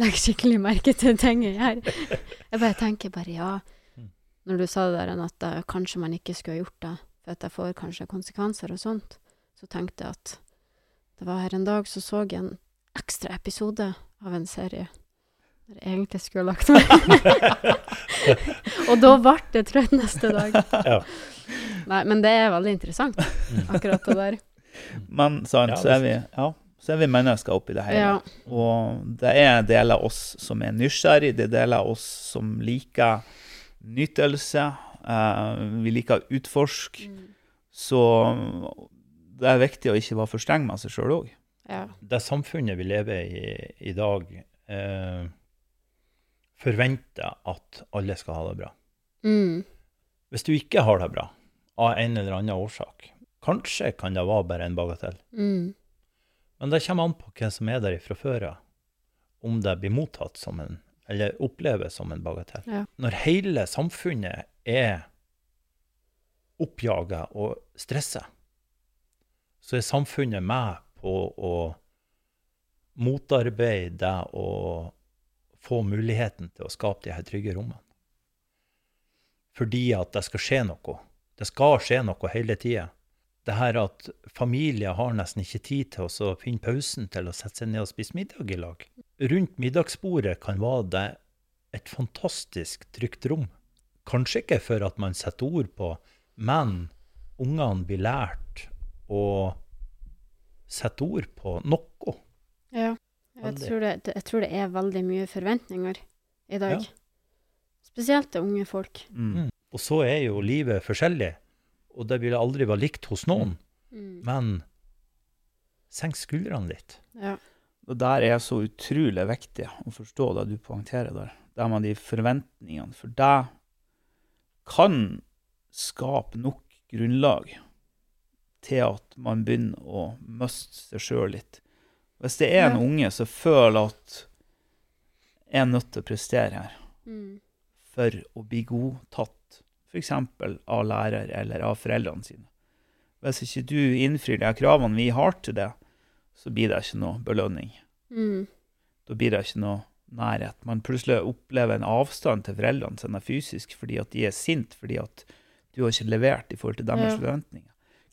legge skikkelig merke til ting her. Jeg bare tenker bare ja. Mm. Når du sa det der at eh, kanskje man ikke skulle ha gjort det, for at det får kanskje konsekvenser og sånt, så tenkte jeg at det var her en dag så så jeg en ekstra episode av en serie der jeg egentlig skulle ha lagt meg. og da ble det trøtt neste dag. Ja. Nei, men det er veldig interessant, akkurat det der. Men sant, så, er vi, ja, så er vi mennesker oppi det hele. Ja. Og det er deler av oss som er nysgjerrig, det er deler av oss som liker nytelse. Uh, vi liker å utforske. Mm. Så det er viktig å ikke være for streng med seg sjøl òg. ja. Det samfunnet vi lever i i dag, uh, forventer at alle skal ha det bra. Mm. Hvis du ikke har det bra, av en eller annen årsak, kanskje kan det være bare en bagatell, Mm. men det kommer an på hvem som er der fra før av, om det blir mottatt som en, eller oppleves som en bagatell. Ja. Når hele samfunnet er oppjaga og stressa, så er samfunnet med på å motarbeide det og få muligheten til å skape de her trygge rommene. Fordi at det skal skje noe. Det skal skje noe hele tida. Det her at familier har nesten ikke tid til å finne pausen til å sette seg ned og spise middag i lag. Rundt middagsbordet kan være det et fantastisk trygt rom. Kanskje ikke for at man setter ord på, men ungene blir lært å sette ord på noe. Ja. Jeg tror, det, jeg tror det er veldig mye forventninger i dag. Ja. Spesielt til unge folk. Mm. Og så er jo livet forskjellig, og det vil aldri være likt hos noen. Mm. Men senk skuldrene litt. Ja. Og der er så utrolig viktig å forstå det du poengterer der. Det med de forventningene. For det kan skape nok grunnlag til at man begynner å miste seg sjøl litt. Hvis det er en Ja. unge som føler at jeg er nødt til å prestere her Mm. for å bli godtatt, f.eks. av lærer eller av foreldrene sine. Hvis ikke du innfrir de kravene vi har til det, så blir det ikke noe belønning. Mm. Da blir det ikke noe nærhet. Man plutselig opplever en avstand til foreldrene sine fysisk fordi at de er sinte fordi at du har ikke levert i forhold til deres Ja. forventninger.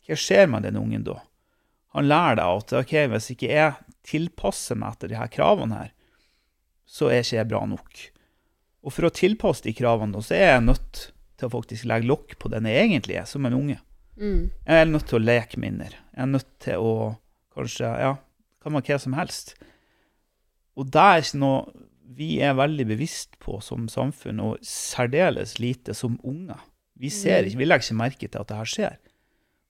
Hva skjer med den ungen da? Han lærer deg at ok, hvis ikke jeg tilpasser meg etter de her kravene her, så er ikke jeg bra nok. Og for å tilpasse de kravene, da, så er jeg nødt til å faktisk legge lokk på den jeg egentlig er, som en unge. Mm. Jeg er nødt til å leke minner. Jeg er nødt til å kanskje Ja, kan være hva som helst. Og det er ikke noe vi er veldig bevisst på som samfunn, og særdeles lite som unger. Vi ser Mm. ikke, vi legger ikke merke til at det her skjer.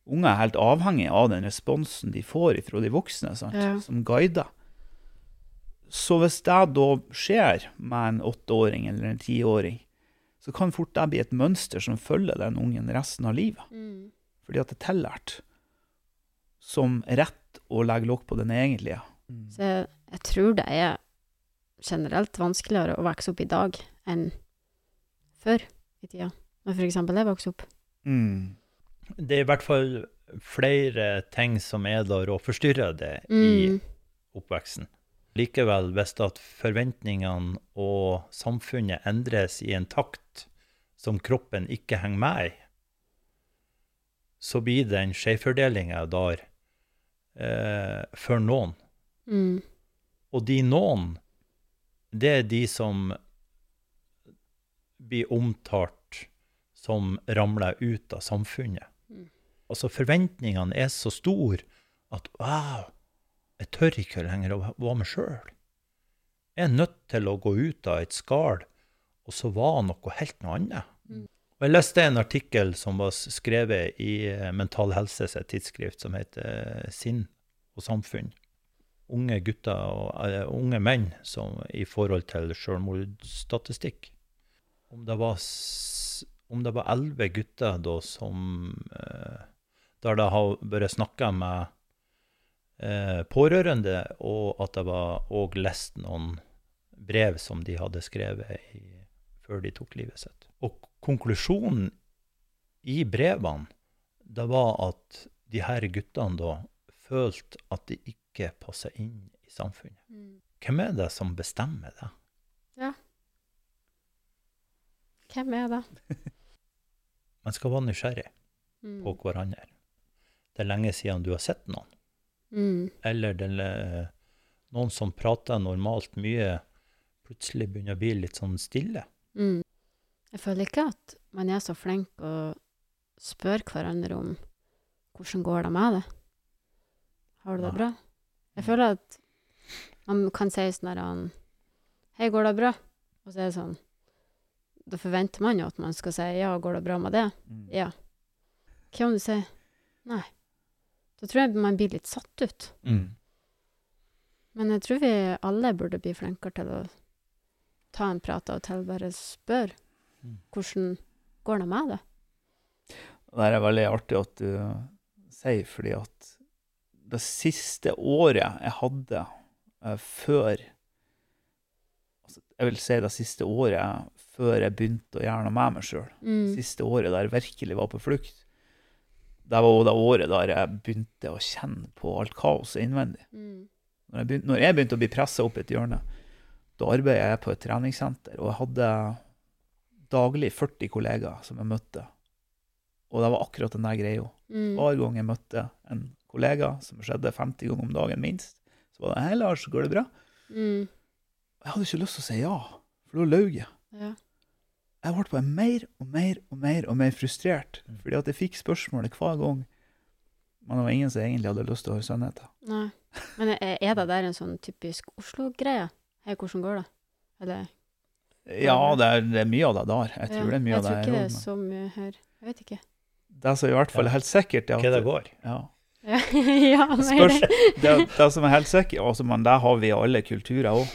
Unger er helt avhengig av den responsen de får fra de voksne? Ja. som guider. Så hvis det da skjer med en åtteåring eller en tiåring, så kan fort det bli et mønster som følger den ungen resten av livet Mm. fordi at det er tillært som rett å legge lokk på den egentlige. Så jeg, jeg tror det er generelt vanskeligere å vokse opp i dag enn før i tida. Når for eksempel jeg vokste opp. Mm. Det er i hvert fall flere ting som er der og forstyrrer det i Mm. oppveksten. Likevel, hvis at forventningene og samfunnet endres i en takt som kroppen ikke henger med i, så blir det en skjevfordeling der eh, for noen. Mm. Og de noen, det er de som blir omtalt som ramler ut av samfunnet. Mm. Altså forventningene er så store at wow, jeg tør ikke lenger å være meg sjøl. Jeg er nødt til å gå ut av et skall og så var han noe helt noe annet. Mm. Og jeg leste en artikkel som var skrevet i eh, Mental Helse sitt tidsskrift, som heter eh, Sinn og samfunn. Unge gutter og eh, unge menn som, i forhold til selvmordsstatistikk. Om det var om det var elleve gutter da som Der det har vært snakka med eh, pårørende, og at jeg var òg lest noen brev som de hadde skrevet i, før de tok livet sitt. Og konklusjonen i brevene, det var at de her guttene da følte at de ikke passer inn i samfunnet. Mm. Hvem er det som bestemmer det? Ja. Hvem er det? Man skal være nysgjerrig Mm. på hverandre. Det er lenge siden du har sett noen. Mm. Eller det er noen som prater normalt mye, plutselig begynner å bli litt sånn stille. Mm. Jeg føler ikke at man er så flink å spørre hverandre om hvordan går det med det. Har du det bra? Jeg føler at man kan si sånn der Hei, går det bra? Og så er det sånn Da forventer man jo at man skal si ja, går det bra med det? Mm. Ja. Hva om du sier nei? Da tror jeg man blir litt satt ut. Mm. Men jeg tror vi alle burde bli flinkere til å ta en prat og til bare spørre Mm. hvordan går det med det. Det er veldig artig at du sier, fordi at det siste året jeg hadde eh, før altså, Jeg vil si det siste året før jeg begynte å gjøre noe med meg sjøl. Mm. Siste året der jeg virkelig var på flukt. Det var det året der jeg begynte å kjenne på alt kaoset innvendig. Mm. Når jeg begynte, når jeg begynte å bli pressa opp et hjørne, da arbeidet jeg på et treningssenter, og jeg hadde daglig 40 kollegaer som jeg møtte. Og det var akkurat den der greia. Mm. Hver gang jeg møtte en kollega, som skjedde 50 ganger om dagen minst, så var det 'Hei, Lars, går det bra?' Mm. Jeg hadde ikke lyst til å si ja, for da løy jeg. Ja. Jeg ble bare mer og mer og mer og mer frustrert, Mm. fordi at jeg fikk spørsmålet hver gang. Men det var ingen som egentlig hadde lyst til å høre sannheten. Nei. Men er er det der en sånn typisk Oslo-greie? Hei, hvordan går det? Eller Ja, det er, det er mye av det der. Jeg tror Ja, det er mye av det tror jeg ikke det er så mye her. Jeg vet ikke. Det som i hvert fall er helt sikkert, er Hva det går? ja, Ja, nei, Spørs, det. det, det som er helt sikkert, altså, men det har vi i alle kulturer òg.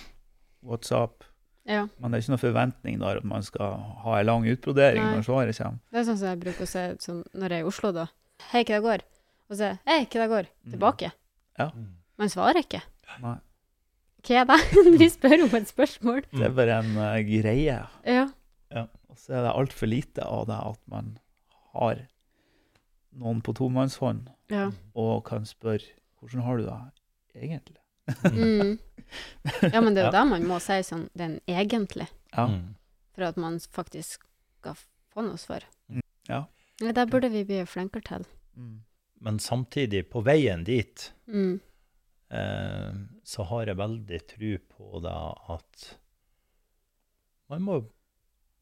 WhatsApp. Ja. Men det er ikke noen forventning der at man skal ha en lang utbrodering Nei. når svaret kommer. Det er sånn som jeg bruker å si sånn, når jeg er i Oslo, da. Hei, hva det går? Og så sier jeg hei, hva det går? Mm. Tilbake. Mm. Man svarer ikke. Nei, Hva er det? Vi spør om et spørsmål. det er bare en uh, greie. Ja. Og så er det altfor lite av det at man har noen på tomannshånd Ja. og kan spørre hvordan har du det egentlig? Mm. Ja, men det er jo Ja. da man må si sånn, den egentlig, Ja. Mm. for at man faktisk skal få noe svar. Mm, ja. Ja, Det burde vi bli flinkere til. Mm. Men samtidig, på veien dit, Mm. Eh, så har jeg veldig tro på det at man må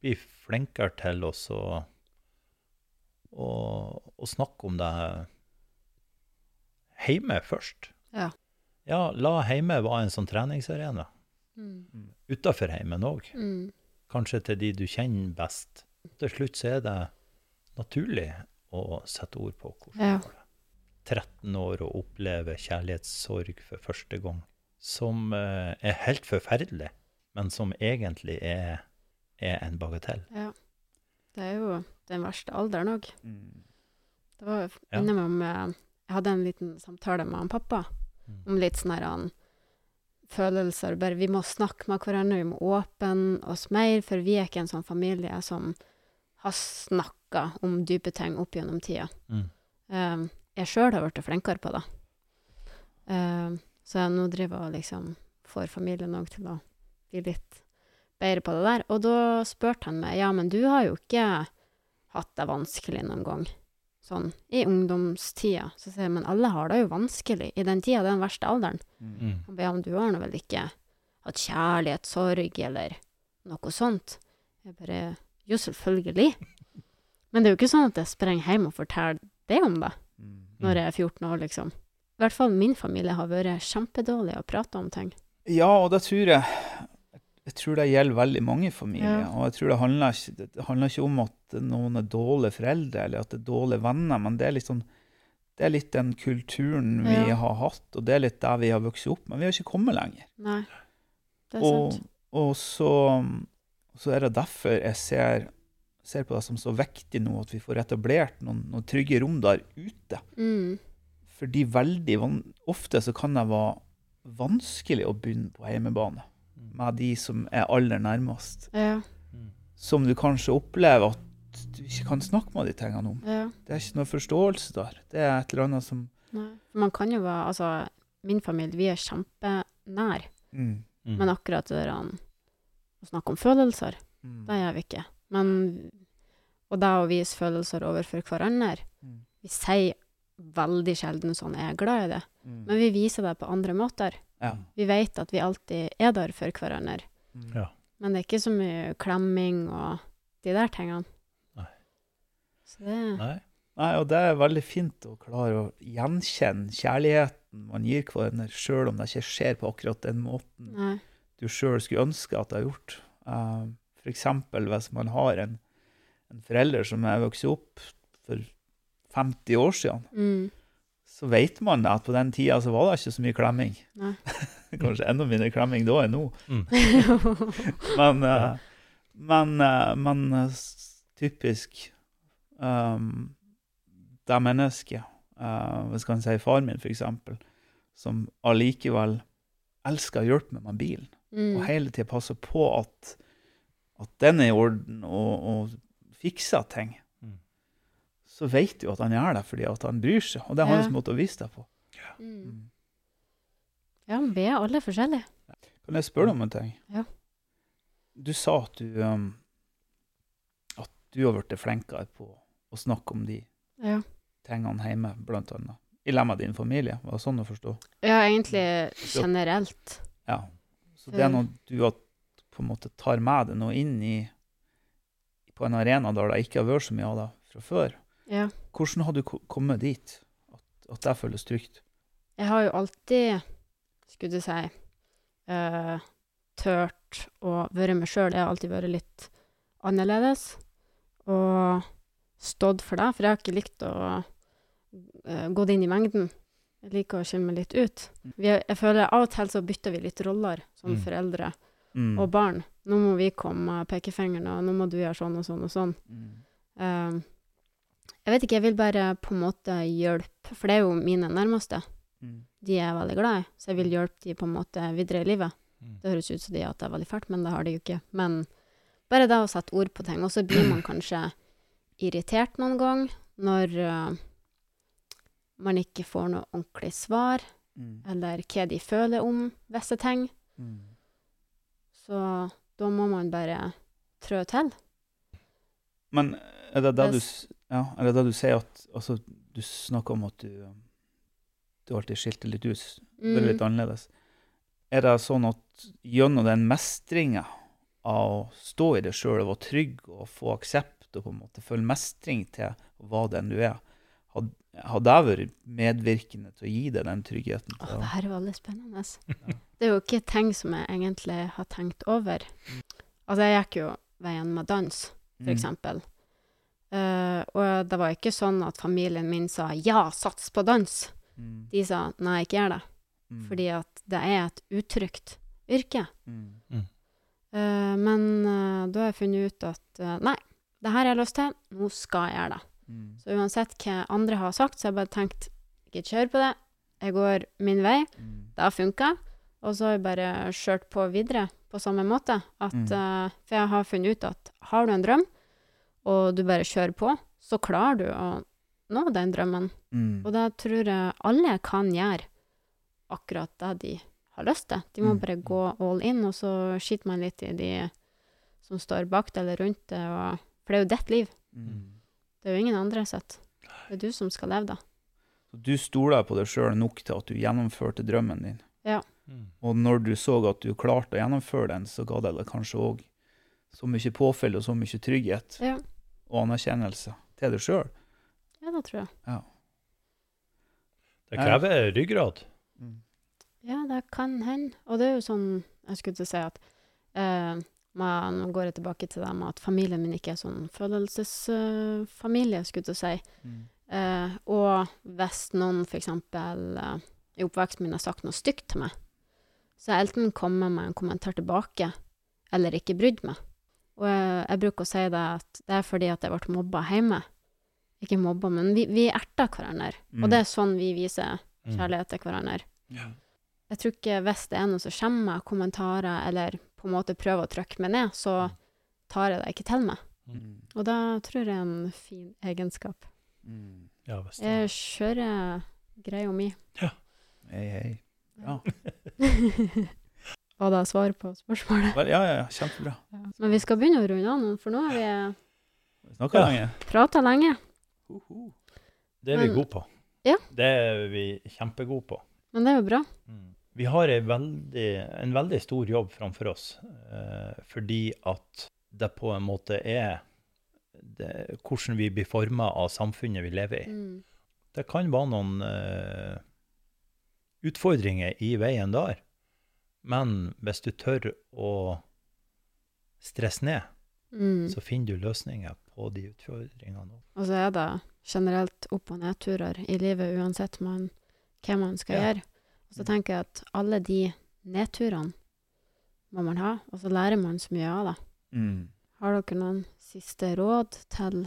bli flinkere til å, å, snakke om det hjemme først. Ja. Ja, la hjemme være en sånn treningsarena. Mm. Utafor heimen òg. Mm. Kanskje til de du kjenner best. Til slutt så er det naturlig å sette ord på hvordan Ja. det. 13 år og oppleve kjærlighetssorg for første gang, som eh, er helt forferdelig, men som egentlig er, er en bagatell. ja. Det er jo den verste alderen òg. Mm. Det var Ja. innom om eh, Jeg hadde en liten samtale med han pappa Mm. om litt sånn her han følelser. Bare vi må snakke med hverandre, vi må åpne oss mer, for vi er ikke en sånn familie som har snakka om dype ting opp gjennom tida. Mm. Um, jeg sjøl har blitt flinkere på det. Um, så jeg nå driver og liksom får familien òg til å bli litt bedre på det der. Og da spurte han meg ja, men du har jo ikke hatt det vanskelig noen gang. sånn i ungdomstida. Så sier jeg, men alle har det jo vanskelig i den tida, den verste alderen. Mm. Han ba, ja, men du har nå vel ikke hatt kjærlighet, sorg eller noe sånt? Jeg bare, jo selvfølgelig. Men det er jo ikke sånn at jeg sprenger hjem og forteller det om det. Når jeg er 14 år, liksom. I hvert fall min familie har vært kjempedårlig å prate om ting. Ja, og det tror jeg Jeg tror det gjelder veldig mange familier. Ja. Og jeg tror det handler, ikke, det handler ikke om at noen er dårlige foreldre, eller at det er dårlige venner, men det er litt sånn det er litt den kulturen vi Ja. har hatt, og det er litt der vi har vokst opp. Men vi har ikke kommet lenger. Nei, det er Og, sant. og så, så er det derfor jeg ser, ser på det som så viktig nå at vi får etablert noen, noen trygge rom der ute. Mm. Fordi veldig van ofte så kan det være vanskelig å begynne på hjemmebane med de som er aller nærmest. Ja, Som du kanskje opplever at du ikke kan snakke med de tingene om. ja. Det er ikke noe forståelse der. Det er et eller annet som Nei. Man kan jo være Altså, min familie, vi er kjempenær, mm, Mm. men akkurat det der um, å snakke om følelser, mm, det gjør vi ikke. Men Og det å vise følelser overfor hverandre mm, Vi sier veldig sjelden sånn 'jeg er glad i det', mm, men vi viser det på andre måter. ja, Vi vet at vi alltid er der for hverandre. mm. Ja. Men det er ikke så mye klemming og de der tingene. Nei. Så det Nei. Nei, og det er veldig fint å klare å gjenkjenne kjærligheten man gir hverandre, sjøl om det ikke skjer på akkurat den måten Nei. du sjøl skulle ønske at det har gjort. Uh, for eksempel hvis man har en, en forelder som er vokst opp for 50 år siden, Mm. så vet man at på den tida så var det ikke så mye klemming. Nei. Kanskje enda mindre klemming da enn nå. Mm. Men, uh, men, uh, men uh, typisk um, det mennesket, uh, hvis kan si far min eksempel, som allikevel elsker å hjelpe meg med bilen, og mm. hele tida passer på at, at den er i orden, og, og fikser ting, Mm. så vet du at han gjør det fordi at han bryr seg, og det er Ja. hans måte å vise deg på. Mm. Ja, vi er alle forskjellige. Kan jeg spørre deg om en ting? Ja. Du sa at du, um, at du har blitt flinkere på å snakke om de Ja. tingene hjemme, blant annet. I lag med din familie, var det sånn å forstå? ja, egentlig generelt. Ja. Så det er noe du har, på en måte tar med deg noe inn i på en arena der det ikke har vært så mye av det fra før. Ja. Hvordan har du kommet dit? At, at det føles trygt? Jeg har jo alltid, skulle du si, uh, tørt å være meg sjøl. Jeg har alltid vært litt annerledes. Og stått for det, for jeg har ikke likt å uh, gå inn i mengden. Jeg liker å skille meg litt ut. Vi, er- jeg føler Av og til så bytter vi litt roller som Mm. foreldre Mm. og barn. Nå må vi komme med pekefingeren, og nå må du gjøre sånn og sånn og sånn. Mm. Uh, jeg vet ikke, jeg vil bare på en måte hjelpe, for det er jo mine nærmeste. Mm. De er jeg veldig glad i, så jeg vil hjelpe de på en måte videre i livet. Mm. Det høres ut som de at det er veldig fælt, men det har de jo ikke. Men bare det å sette ord på ting. Og så blir man kanskje irritert noen gang når uh, man ikke får noe ordentlig svar, Mm. eller hva de føler om visse ting. Mm. Så da må man bare trå til. Men er det det du, ja, er det det du sier at altså, Du snakker om at du, du alltid skilte litt ut, det er Mm. litt annerledes. Er det sånn at gjennom den mestringa av å stå i det sjøl og være trygg og få aksept og på en måte føle mestring til hva den du er, har, jeg vært medvirkende til å gi deg den tryggheten? Åh, det her er veldig spennende. Det er jo ikke ting som jeg egentlig har tenkt over. Altså, jeg gikk jo veien med dans, for Mm. eksempel. Eh, og det var ikke sånn at familien min sa 'ja, sats på dans'. Mm. De sa 'nei, ikke gjør det', Mm. fordi at det er et utrygt yrke. Mm. Eh, men uh, da har jeg funnet ut at nei, det her har jeg lyst til, nå skal jeg gjøre det. Mm. Så uansett hva andre har sagt, så har jeg bare tenkt ikke kjør på det, jeg går min vei. Mm. Det har funka. Og så har jeg bare kjørt på videre på samme måte. At, Mm. uh, for jeg har funnet ut at har du en drøm, og du bare kjører på, så klarer du å nå den drømmen. Mm. Og det tror jeg alle kan gjøre akkurat det de har lyst til. De må Mm. bare gå all in, og så skiter man litt i de som står bak det eller rundt det. Og, for det er jo ditt liv. Mm. Det er jo ingen andre sitt. Det er du som skal leve, da. Så du stoler på deg sjøl nok til at du gjennomførte drømmen din. Mm. Og når du så at du klarte å gjennomføre den, så ga det deg kanskje òg så mye påfyll og så mye trygghet Ja, og anerkjennelse til deg sjøl. ja det tror jeg. Det krever ryggrad. Ja, det kan hende. Og det er jo sånn Jeg skulle til å si at eh, man, Nå går jeg tilbake til det med at familien min ikke er sånn følelsesfamilie, skulle jeg til å si. Eh, og hvis noen f.eks. Uh, i oppveksten min har sagt noe stygt til meg, så jeg enten kommet med en kommentar tilbake, eller ikke brydd meg. Og jeg, jeg bruker å si det at det er fordi at jeg ble mobba hjemme. Ikke mobba, men vi, vi erter hverandre. Mm. Og det er sånn vi viser Mm. kjærlighet til hverandre. Yeah. Jeg tror ikke hvis det er noen som kommer med kommentarer, eller på en måte prøver å trykke meg ned, så tar jeg det ikke til meg. Mm. Og da tror jeg er en fin egenskap. Mm. Ja, visst. det. Jeg kjører greia mi. Hei, hei. Ja. Var det svar på spørsmålet? Vel, ja, ja, ja, kjempebra. Men vi skal begynne å runde av nå, for nå har vi Snakka Ja. lenge. prata lenge. Det er vi Men- gode på. Ja. Det er vi kjempegode på. Men det er jo bra. Vi har en veldig, en veldig stor jobb framfor oss, eh, fordi at det på en måte er det, hvordan vi blir forma av samfunnet vi lever i. Mm. Det kan være noen eh, utfordringer i veien der, men hvis du tør å stresse ned, Mm. så finner du løsninger på de utfordringene. Og så er det generelt opp- og nedturer i livet, uansett man, hva man skal Ja. gjøre. Og så tenker jeg at alle de nedturene må man ha, og så lærer man så mye av det. Mm. Har dere noen siste råd til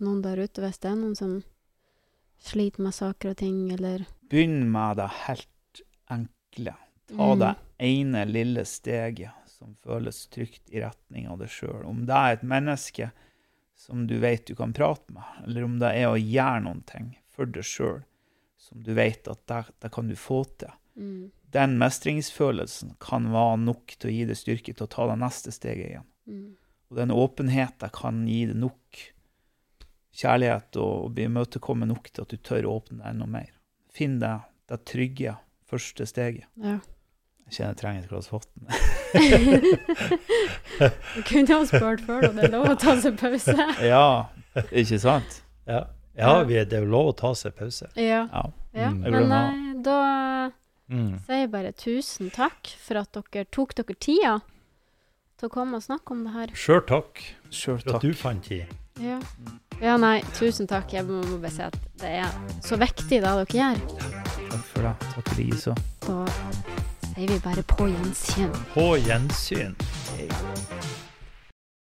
noen der ute, hvis det er noen som sliter med saker og ting, eller Begynn med det helt enkle. Ta Mm. det ene lille steget som føles trygt i retning av deg sjøl. Om det er et menneske som du vet du kan prate med, eller om det er å gjøre noen ting for deg sjøl som du vet at det, det kan du få til. Mm. Den mestringsfølelsen kan være nok til å gi deg styrke til å ta det neste steget igjen. Mm. Og den åpenheten kan gi deg nok kjærlighet og, og bli imøtekommet nok til at du tør å åpne deg enda mer. Finn deg det trygge første steget. Ja. Jeg kjenner jeg trenger et glass vann. Du kunne ha spurt før, da. det er lov å ta seg pause. ja, ikke sant? Ja, ja vi, det er jo lov å ta seg pause. Ja. Ja. ja. Mm. Men glemmer. eh, da Mm. sier jeg bare tusen takk for at dere tok dere tida til å komme og snakke om det her. Sjøl takk Sjøl for takk. at du fant tid. Ja. ja, nei, tusen takk. Jeg må, bare si at det er så viktig det dere gjør. Takk for det. Takk for det, Iso. Da sier vi bare på gjensyn. På gjensyn. Hei.